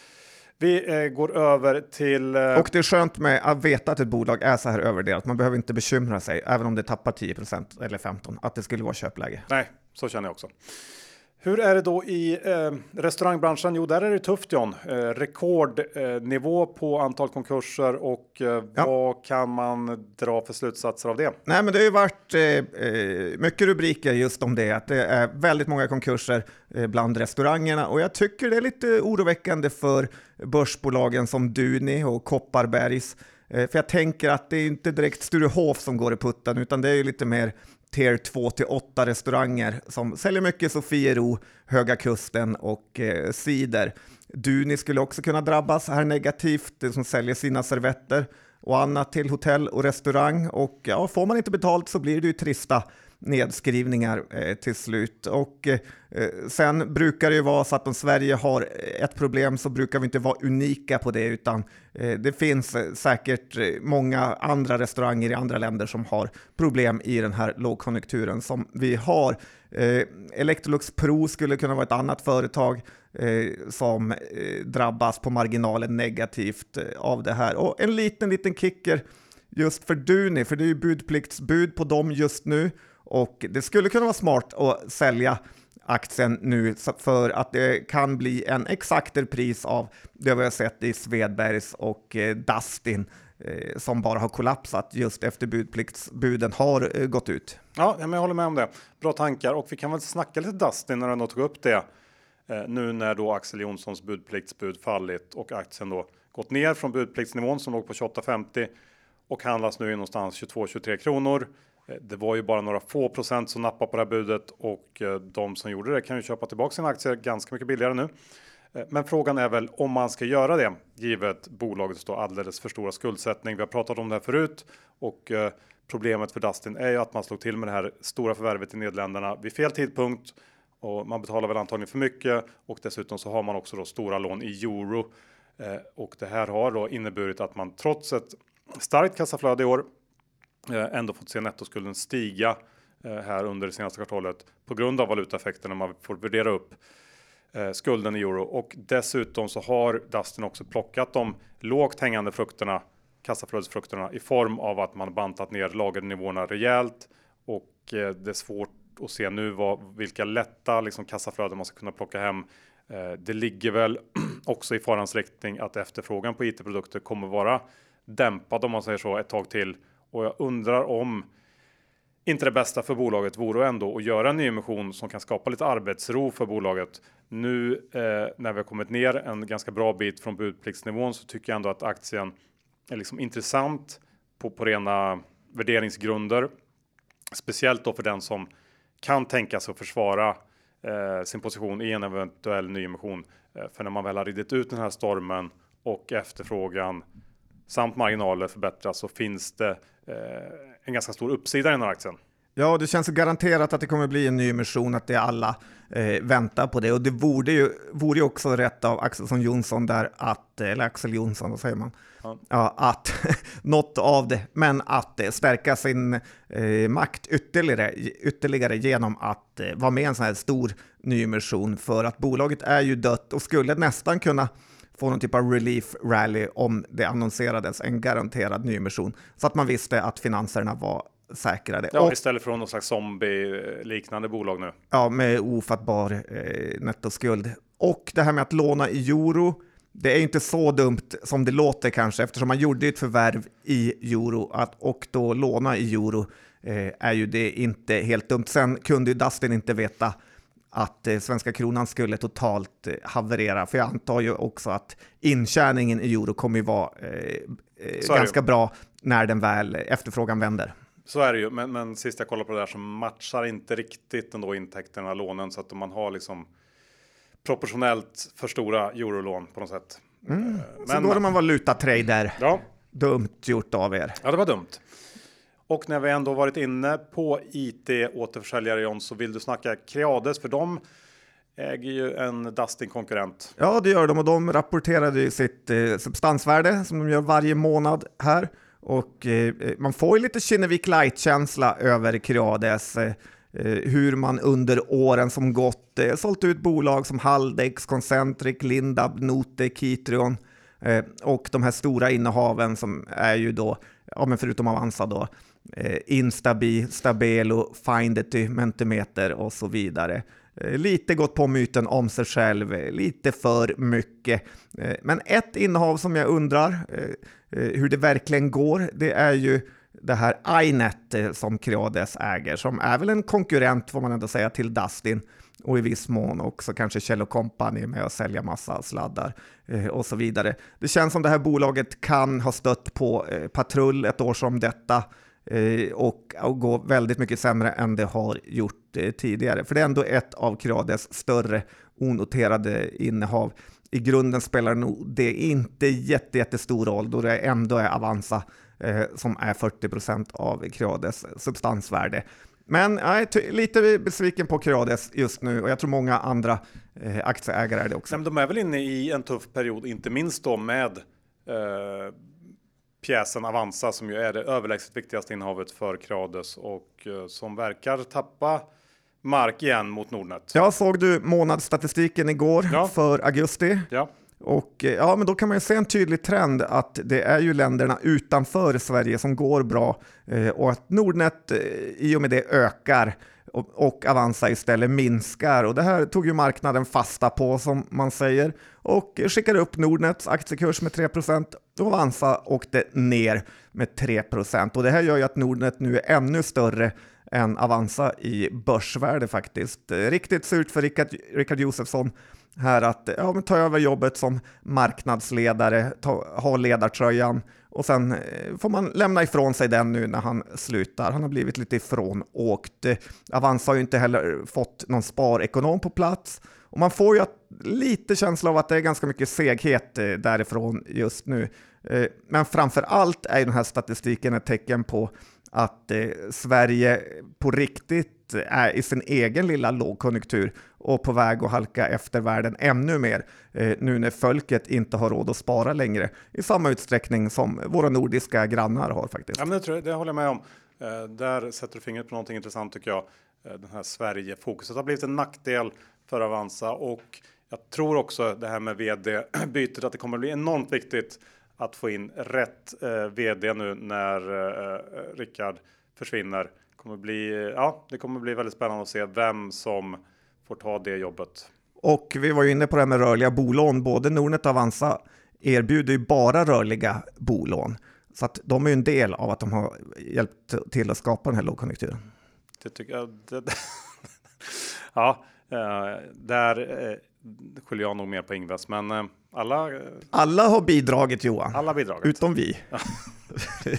Vi eh, går över till... Eh... Och det är skönt med att veta att ett bolag är så här övervärderat. Man behöver inte bekymra sig, även om det tappar 10% eller 15% att det skulle vara köpläge. Nej, så känner jag också. Hur är det då i eh, restaurangbranschen? Jo, där är det tufft John. Eh, rekordnivå eh, på antal konkurser och eh, ja. vad kan man dra för slutsatser av det? Nej, men det har ju varit eh, eh, mycket rubriker just om det, att det är väldigt många konkurser bland restaurangerna och jag tycker det är lite oroväckande för börsbolagen som Duni och Kopparbergs. för jag tänker att det är inte direkt Sturehof som går i putten, utan det är ju lite mer tier 2 till 8 restauranger som säljer mycket Sofiero, Höga Kusten och eh, cider. Duni skulle också kunna drabbas här negativt, de som säljer sina servetter och annat till hotell och restaurang. Och ja, får man inte betalt så blir det ju trista nedskrivningar eh, till slut. Och eh, sen brukar det ju vara så att om Sverige har ett problem så brukar vi inte vara unika på det, utan eh, det finns eh, säkert eh, många andra restauranger i andra länder som har problem i den här lågkonjunkturen som vi har. Eh, Electrolux Pro skulle kunna vara ett annat företag eh, som drabbas på marginalen negativt av det här. Och en liten, liten kicker just för Duni, för det är ju budpliktsbud på dem just nu och det skulle kunna vara smart att sälja aktien nu för att det kan bli en exakter pris av det vi har sett i Svedbergs och eh, Dustin eh, som bara har kollapsat just efter budpliktsbuden har eh, gått ut. Ja, men jag håller med om det. Bra tankar och vi kan väl snacka lite Dustin när du ändå tog upp det. Nu när då Axel Jonssons budpliktsbud fallit och aktien då gått ner från budpliktsnivån som låg på 28,50 och handlas nu i någonstans 22-23 kronor. Eh, det var ju bara några få procent som nappade på det här budet och eh, de som gjorde det kan ju köpa tillbaka sina aktier ganska mycket billigare nu. Eh, men frågan är väl om man ska göra det givet bolagets då alldeles för stora skuldsättning. Vi har pratat om det här förut och problemet för Dustin är ju att man slog till med det här stora förvärvet i Nederländerna vid fel tidpunkt och man betalar väl antagligen för mycket och dessutom så har man också då stora lån i euro och det här har då inneburit att man trots ett starkt kassaflöde i år Eh, ändå fått se nettoskulden stiga eh, här under det senaste kvartalet på grund av valutaeffekten när man får värdera upp eh, skulden i euro. Och dessutom så har Dustin också plockat de lågt hängande frukterna, kassaflödesfrukterna i form av att man bantat ner lagernivåerna rejält. Och det är svårt att se nu vad, vilka lätta liksom, kassaflöden man ska kunna plocka hem. Det ligger väl också i farans riktning att efterfrågan på it-produkter kommer vara dämpad om man säger så ett tag till och jag undrar om inte det bästa för bolaget vore ändå att göra en nyemission som kan skapa lite arbetsro för bolaget. Nu eh, när vi har kommit ner en ganska bra bit från budpliktsnivån så tycker jag ändå att aktien är liksom intressant på, på rena värderingsgrunder. Speciellt då för den som kan tänka sig att försvara eh, sin position i en eventuell nyemission. Eh, för när man väl har ridit ut den här stormen och efterfrågan samt marginaler förbättras så finns det Eh, en ganska stor uppsida i den här aktien. Ja, det känns garanterat att det kommer bli en ny emission, att det alla eh, väntar på det. Och det vore ju, vore ju också rätt av Axelsson Jonsson där att, eller Axel Jonsson, vad säger man? Ja. ja att något av det, men att eh, stärka sin eh, makt ytterligare, ytterligare genom att eh, vara med i en sån här stor nyemission. För att bolaget är ju dött och skulle nästan kunna få någon typ av relief rally om det annonserades en garanterad nyemission så att man visste att finanserna var säkrade. Ja, och, istället för någon slags zombie-liknande bolag nu. Ja, med ofattbar eh, nettoskuld. Och det här med att låna i euro, det är inte så dumt som det låter kanske, eftersom man gjorde ett förvärv i euro att, och då låna i euro eh, är ju det inte helt dumt. Sen kunde ju Dustin inte veta att eh, svenska kronan skulle totalt eh, haverera. För jag antar ju också att intjäningen i euro kommer ju vara eh, eh ganska bra när den väl efterfrågan vänder. Så är det ju, men, men sist jag kollade på det där så matchar inte riktigt ändå intäkterna lånen så att man har liksom proportionellt för stora eurolån på något sätt. Mm. Men, så då är man valutatrader. Ja. Dumt gjort av er. Ja, det var dumt. Och när vi ändå varit inne på IT återförsäljare John så vill du snacka Creades för de äger ju en Dustin konkurrent. Ja, det gör de och de rapporterade ju sitt eh, substansvärde som de gör varje månad här och eh, eh man får ju lite Kinnevik light-känsla över Creades. Eh, eh, hur man under åren som gått eh, sålt ut bolag som Haldex, Concentric, Lindab, Note, Kitrion eh, och de här stora innehaven som är ju då, ja men förutom Avanza då, eh, Instabi, Stabelo, Findity, Mentimeter och så vidare. Eh, lite gått på myten om sig själv, eh, lite för mycket. Eh, men ett innehav som jag undrar eh, eh, hur det verkligen går, det är ju det här iNet som Creades äger, som är väl en konkurrent får man ändå säga till Dustin och i viss mån också kanske Kjell Company med att sälja massa sladdar och så vidare. Det känns som det här bolaget kan ha stött på patrull ett år som detta Eh, och, och gå väldigt mycket sämre än det har gjort eh, tidigare. För det är ändå ett av Creades större onoterade innehav. I grunden spelar nog det inte jätte, jättestor roll då det ändå är Avanza eh, som är 40 procent av Creades substansvärde. Men jag är lite besviken på Creades just nu och jag tror många andra aktieägare är det också. Men de är väl inne i en tuff period, inte minst då med eh pjäsen Avanza som ju är det överlägset viktigaste innehavet för Creades och eh, som verkar tappa mark igen mot Nordnet. Ja, såg du månadsstatistiken igår ja. för augusti? Ja. Och eh, ja, men då kan man ju se en tydlig trend att det är ju länderna utanför Sverige som går bra eh, och att Nordnet i och med det ökar och Avanza istället minskar. Och det här tog ju marknaden fasta på som man säger och skickade upp Nordnets aktiekurs med 3% och Avanza åkte ner med 3 och det här gör ju att Nordnet nu är ännu större än Avanza i börsvärde faktiskt. Eh, riktigt surt för Rickard, Rickard Josefsson här att ja, men ta över jobbet som marknadsledare, ta, ha ledartröjan och sen eh, får man lämna ifrån sig den nu när han slutar. Han har blivit lite ifrånåkt. Eh, Avanza har ju inte heller fått någon sparekonom på plats och man får ju lite känsla av att det är ganska mycket seghet därifrån just nu. Men framför allt är den här statistiken ett tecken på att eh, Sverige på riktigt är i sin egen lilla lågkonjunktur och på väg att halka efter världen ännu mer eh, nu när folket inte har råd att spara längre i samma utsträckning som våra nordiska grannar har faktiskt. Ja, men det, tror jag, det håller jag med om. Eh, där sätter du fingret på någonting intressant tycker jag. Eh, den här Sverige-fokuset har blivit en nackdel för Avanza och jag tror också det här med vd-bytet att det kommer bli enormt viktigt att få in rätt eh, vd nu när eh, eh, Rickard försvinner. Kommer bli, ja, det kommer bli väldigt spännande att se vem som får ta det jobbet. Och vi var ju inne på det här med rörliga bolån. Både Nordnet och Avanza erbjuder ju bara rörliga bolån. Så att de är ju en del av att de har hjälpt till att skapa den här lågkonjunkturen. Det tycker jag. Det, ja, eh, där eh, skyller jag nog mer på Ingves, men eh, alla. Alla har bidragit Johan. Alla bidragit. Utom vi.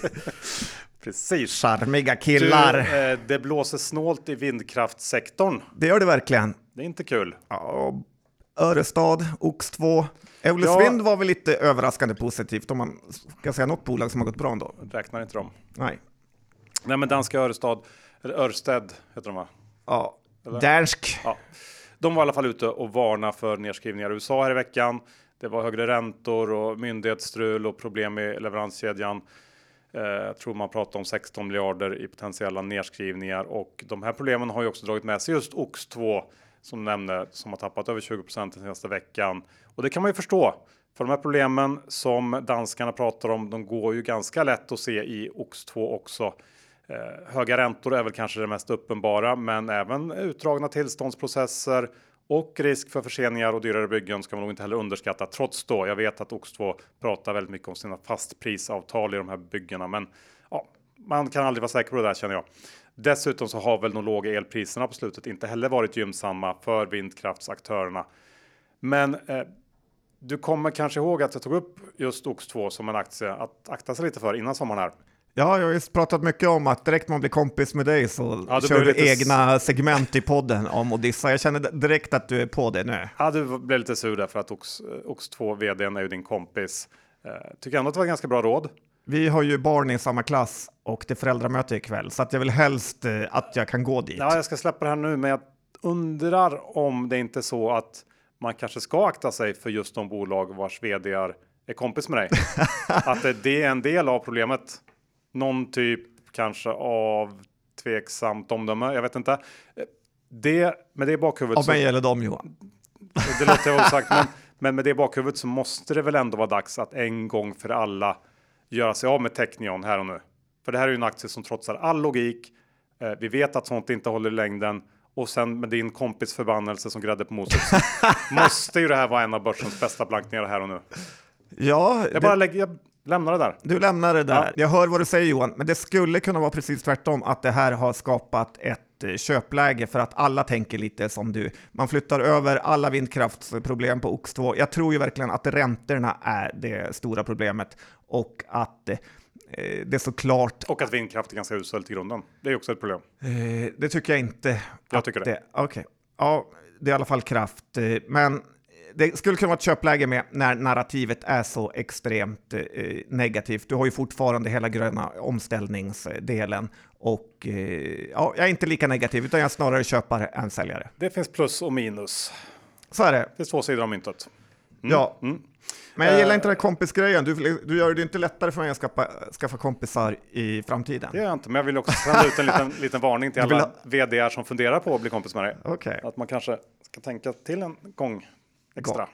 Precis. Charmiga killar. Du, eh, det blåser snålt i vindkraftsektorn. Det gör det verkligen. Det är inte kul. Ja, Örestad, Ox2. Eolus ja. Var väl lite överraskande positivt om man ska säga något bolag som har gått bra ändå. Räknar inte dem. Nej. Nej, men danska Örestad, eller Örsted heter de va? Ja, eller? dansk. Ja. De var i alla fall ute och varna för nedskrivningar i USA här i veckan. Det var högre räntor och myndighetsstrul och problem i leveranskedjan. Eh, jag tror man pratar om 16 miljarder i potentiella nedskrivningar och de här problemen har ju också dragit med sig just OX2 som nämnde som har tappat över 20% den senaste veckan. Och det kan man ju förstå. För de här problemen som danskarna pratar om, de går ju ganska lätt att se i OX2 också. Eh, höga räntor är väl kanske det mest uppenbara, men även utdragna tillståndsprocesser och risk för förseningar och dyrare byggen ska man nog inte heller underskatta. Trots då, jag vet att Ox2 pratar väldigt mycket om sina fastprisavtal i de här byggena, men ja, man kan aldrig vara säker på det där känner jag. Dessutom så har väl de låga elpriserna på slutet inte heller varit gynnsamma för vindkraftsaktörerna. Men eh, du kommer kanske ihåg att jag tog upp just Ox2 som en aktie att akta sig lite för innan sommaren här. Ja, jag har ju pratat mycket om att direkt man blir kompis med dig så ja, kör du lite... egna segment i podden om Odissa. Jag känner direkt att du är på det nu. Ja, du blev lite sur där för att Ox, Ox2 vdn är ju din kompis. Uh, tycker ändå att det var ganska bra råd. Vi har ju barn i samma klass och det är föräldramöte ikväll så att jag vill helst uh, att jag kan gå dit. Ja, jag ska släppa det här nu, men jag undrar om det inte är så att man kanske ska akta sig för just de bolag vars vd är kompis med dig. att det är en del av problemet någon typ kanske av tveksamt omdöme. Jag vet inte. Det med det i bakhuvudet. Av mig eller dem Johan. Det låter jag sagt, men, men med det i bakhuvudet så måste det väl ändå vara dags att en gång för alla göra sig av med Technion här och nu. För det här är ju en aktie som trotsar all logik. Eh, vi vet att sånt inte håller i längden och sen med din kompis förbannelse som grädde på moset måste ju det här vara en av börsens bästa blankningar här och nu. Ja, Jag det- bara lägger, jag lämnar det där. Du lämnar det där. Ja. Jag hör vad du säger Johan, men det skulle kunna vara precis tvärtom, att det här har skapat ett eh, köpläge för att alla tänker lite som du. Man flyttar över alla vindkraftsproblem på Ox2. Jag tror ju verkligen att räntorna är det stora problemet och att eh, det såklart, Och att vindkraft är ganska uselt i grunden. Det är också ett problem. eh, det tycker jag inte. Jag tycker det. Okej, ja, det är i alla fall kraft, men det skulle kunna vara ett köpläge med när narrativet är så extremt eh, negativt. Du har ju fortfarande hela gröna omställningsdelen och eh, ja, jag är inte lika negativ utan jag är snarare köpare än säljare. Det finns plus och minus. Så är det. Det finns två sidor av myntet. Ja, Mm. men jag gillar Eh. inte den här kompisgrejen. Du, du gör det inte lättare för mig att skaffa, skaffa kompisar i framtiden. Det gör jag inte, men jag vill också sända ut en liten, liten varning till alla ha- VDR som funderar på att bli kompis med dig. Okej, Att man kanske ska tänka till en gång extra. Gång.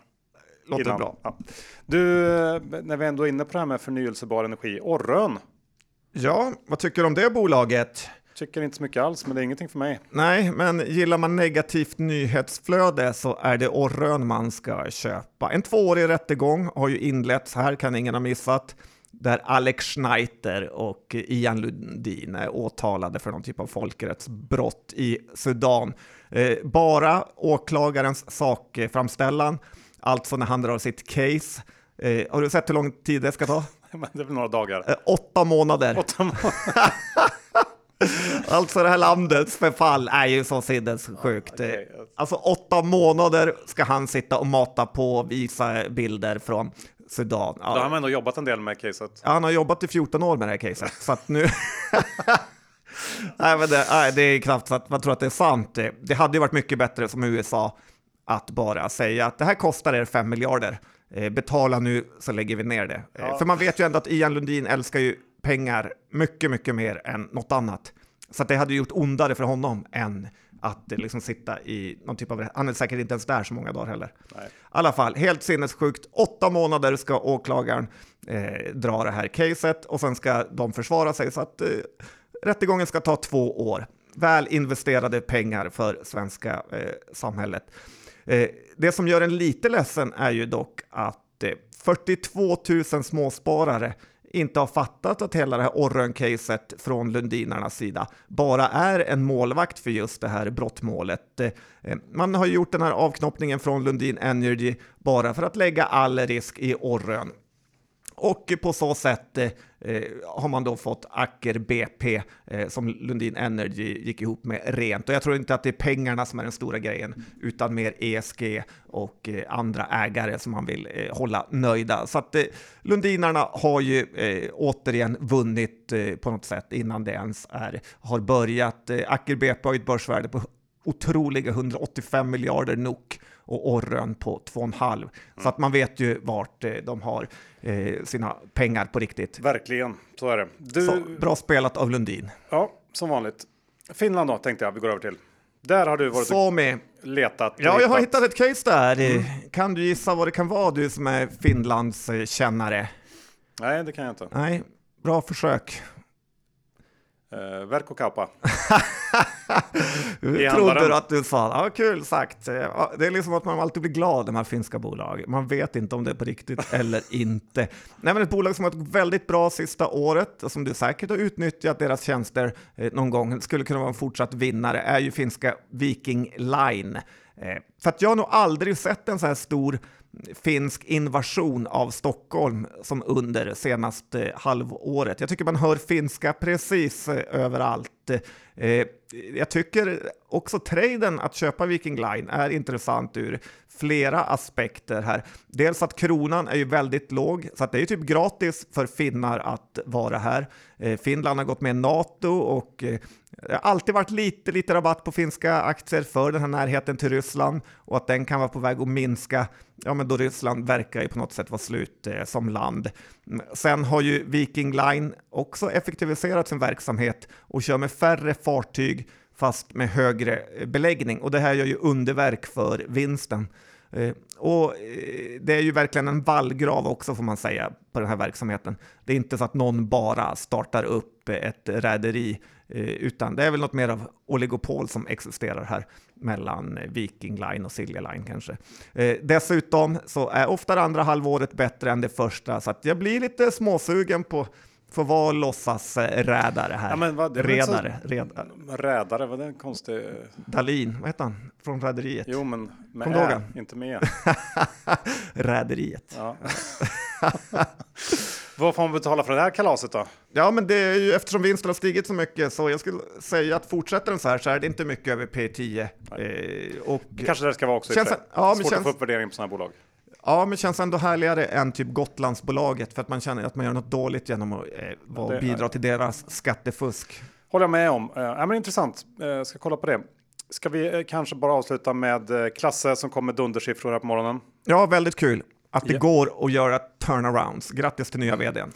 låter bra. Ja. Du, eh, när vi ändå är inne på det här med förnyelsebar energi, Orrön. Ja, vad tycker du om det bolaget? Tycker inte så mycket alls, men det är ingenting för mig. Nej, men gillar man negativt nyhetsflöde så är det Orrön man ska köpa. En tvåårig rättegång har ju inletts här, kan ingen ha missat, där Alex Schneiter och Ian Lundin är åtalade för någon typ av folkrättsbrott i Sudan. Eh, bara åklagarens sakframställan, alltså när han drar sitt case. Eh, har du sett hur lång tid det ska ta? Det är väl några dagar. Eh, åtta månader. Åtta månader. Alltså det här landets förfall är ju så sinnessjukt. Okej. Alltså åtta månader ska han sitta och mata på och visa bilder från Sudan. Då har Ja, man ändå jobbat en del med caset. han har jobbat i 14 år med det här caset, så att nu... nej, men det, nej, det är knappt så att man tror att det är sant. Det, hade ju varit mycket bättre som USA att bara säga att det här kostar er 5 miljarder. Eh, betala nu så lägger vi ner det. Eh, Ja. För man vet ju ändå att Ian Lundin älskar ju pengar mycket, mycket mer än något annat. Så det hade gjort ondare för honom än att liksom sitta i någon typ av... Han är säkert inte ens där så många dagar heller. Nej. I alla fall, helt sinnessjukt. Åtta månader ska åklagaren eh, dra det här caset och sen ska de försvara sig så att eh, rättegången ska ta två år. Väl investerade pengar för svenska eh, samhället. Eh, det som gör en lite ledsen är ju dock att eh, 42 000 småsparare inte har fattat att hela det här Orrön-caset från Lundinarnas sida bara är en målvakt för just det här brottmålet. Eh, eh, man har gjort den här avknoppningen från Lundin Energy bara för att lägga all risk i Orrön. Och på så sätt eh, eh har man då fått Acker BP eh, som Lundin Energy gick ihop med rent. Och jag tror inte att det är pengarna som är den stora grejen, utan mer ESG och eh, andra ägare som man vill eh, hålla nöjda. Så att eh, Lundinarna har ju eh, återigen vunnit eh, på något sätt innan det ens är, har börjat. Eh, Acker BP har ju ett börsvärde på otroliga 185 miljarder NOK och Orrön på 2,5. Så att man vet ju vart eh, de har eh, sina pengar på riktigt. Verkligen, så är det. Du, Så, bra spelat av Lundin. ja, som vanligt. Finland då, tänkte jag vi går över till. Där har du varit och letat. och Ja, jag har hittat ett case där. Eh, Kan du gissa vad det kan vara, du som är Finlands eh, kännare? Nej, det kan jag inte. Nej, bra försök. Uh, Verkko Kauppa. Jag I trodde du att du sa ja, kul sagt. Eh, Det är liksom att man alltid blir glad när man finska bolag. Man vet inte om det är på riktigt eller inte. Nej, men ett bolag som har gått väldigt bra sista året och som du säkert har utnyttjat deras tjänster eh, någon gång skulle kunna vara en fortsatt vinnare är ju finska Viking Line. Eh, för att jag har nog aldrig sett en så här stor finsk invasion av Stockholm som under senaste halvåret. Jag tycker man hör finska precis eh, överallt. Eh, jag tycker också traden att köpa Viking Line är intressant ur flera aspekter här. Dels att kronan är ju väldigt låg, så att det är ju typ gratis för finnar att vara här. Eh, Finland har gått med i NATO och det har alltid varit lite, lite rabatt på finska aktier för den här närheten till Ryssland och att den kan vara på väg att minska, ja men då Ryssland verkar ju på något sätt vara slut eh, som land. Sen har ju Viking Line också effektiviserat sin verksamhet och kör med färre fartyg fast med högre eh, beläggning och det här gör ju underverk för vinsten. Eh, och eh, det är ju verkligen en vallgrav också får man säga på den här verksamheten. Det är inte så att någon bara startar upp ett räderi, utan det är väl något mer av oligopol som existerar här mellan Viking Line och Silja Line kanske. Eh, dessutom så är ofta det andra halvåret bättre än det första, så jag blir lite småsugen på Får vara låtsasrädare här. Ja, men vad, redare, så- redare. Rädare, vad är det en konstig... Dalin, vad heter han? Från Rederiet? Jo, men med Kom ä, inte med. Rederiet. Ja. Vad får man betala för det här kalaset då? Ja, men det är ju eftersom vinsten har stigit så mycket så jag skulle säga att fortsätter den så här så är det inte mycket över P10. Eh, och, Det kanske det ska vara också. Känns- ja, Svårt att känns- få upp värdering på sådana här bolag. ja, men känns ändå härligare än typ Gotlandsbolaget för att man känner att man gör något dåligt genom att eh, det- bidra till deras skattefusk. Håller jag med om. Eh, ja, men intressant. Eh, ska kolla på det. Ska vi eh, kanske bara avsluta med Klasse som kom med dundersiffror här på morgonen? Ja, väldigt kul att det Ja. går att göra turnarounds. Grattis till nya vdn.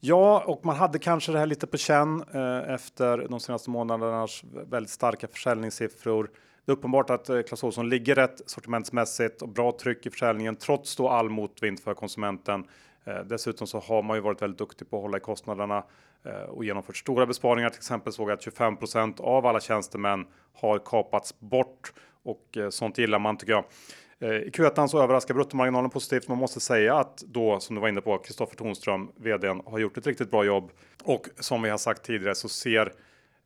Ja, och man hade kanske det här lite på känn eh, efter de senaste månadernas väldigt starka försäljningssiffror. Det är uppenbart att eh, Clas Ohlson ligger rätt sortimentsmässigt och bra tryck i försäljningen trots då all motvind för konsumenten. Eh, dessutom så har man ju varit väldigt duktig på att hålla i kostnaderna eh, och genomfört stora besparingar. Till exempel såg jag att 25% av alla tjänstemän har kapats bort och eh, sånt gillar man tycker jag. Eh, I Q1 så överraskar bruttomarginalen positivt. Man måste säga att då, som du var inne på, Kristoffer Tonström, vdn, har gjort ett riktigt bra jobb. Och som vi har sagt tidigare så ser,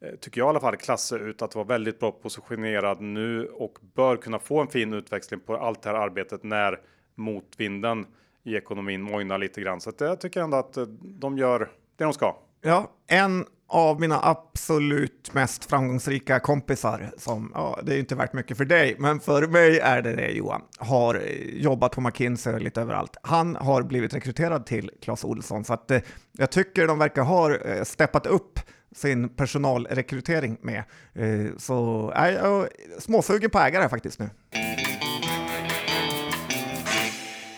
eh, tycker jag i alla fall, Klasse ut att vara väldigt bra positionerad nu och bör kunna få en fin utväxling på allt det här arbetet när motvinden i ekonomin mojnar lite grann. Så att jag tycker ändå att eh, de gör det de ska. Ja, en av mina absolut mest framgångsrika kompisar, som, ja, det är ju inte värt mycket för dig, men för mig är det det Johan, har eh, jobbat på McKinsey och lite överallt. Han har blivit rekryterad till Clas Ohlson, så att eh, jag tycker de verkar ha eh, steppat upp sin personalrekrytering med. Eh, så eh, är jag småsugen på ägare faktiskt nu.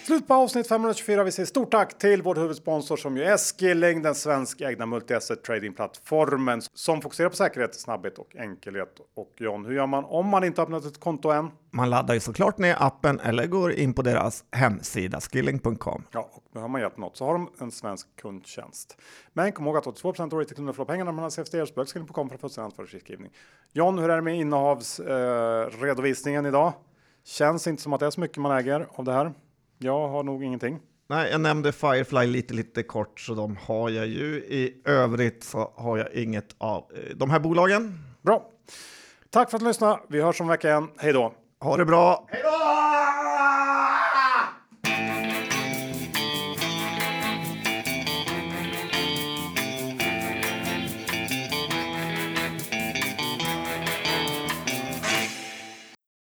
Slut på avsnitt 524. Vi säger stort tack till vår huvudsponsor som ju är Skilling, den svenskägda multi-asset tradingplattformen som fokuserar på säkerhet, snabbhet och enkelhet. Och John, hur gör man om man inte öppnat ett konto än? Man laddar ju såklart ner appen eller går in på deras hemsida skilling.com. Ja, och behöver man hjälp med något så har de en svensk kundtjänst. Men kom ihåg att 82% av retailkunder förlorar pengarna när man har CFD så skilling.com för att få sin ansvarig riskskrivning. John, hur är det med innehavsredovisningen eh, idag? Känns inte som att det är så mycket man äger av det här. Jag har nog ingenting. Nej, jag nämnde Firefly lite, lite kort, så de har jag ju. I övrigt så har jag inget av eh, de här bolagen. Bra. Tack för att du lyssnade. Vi hörs om en vecka igen. Hej då! Ha det bra! Hej då!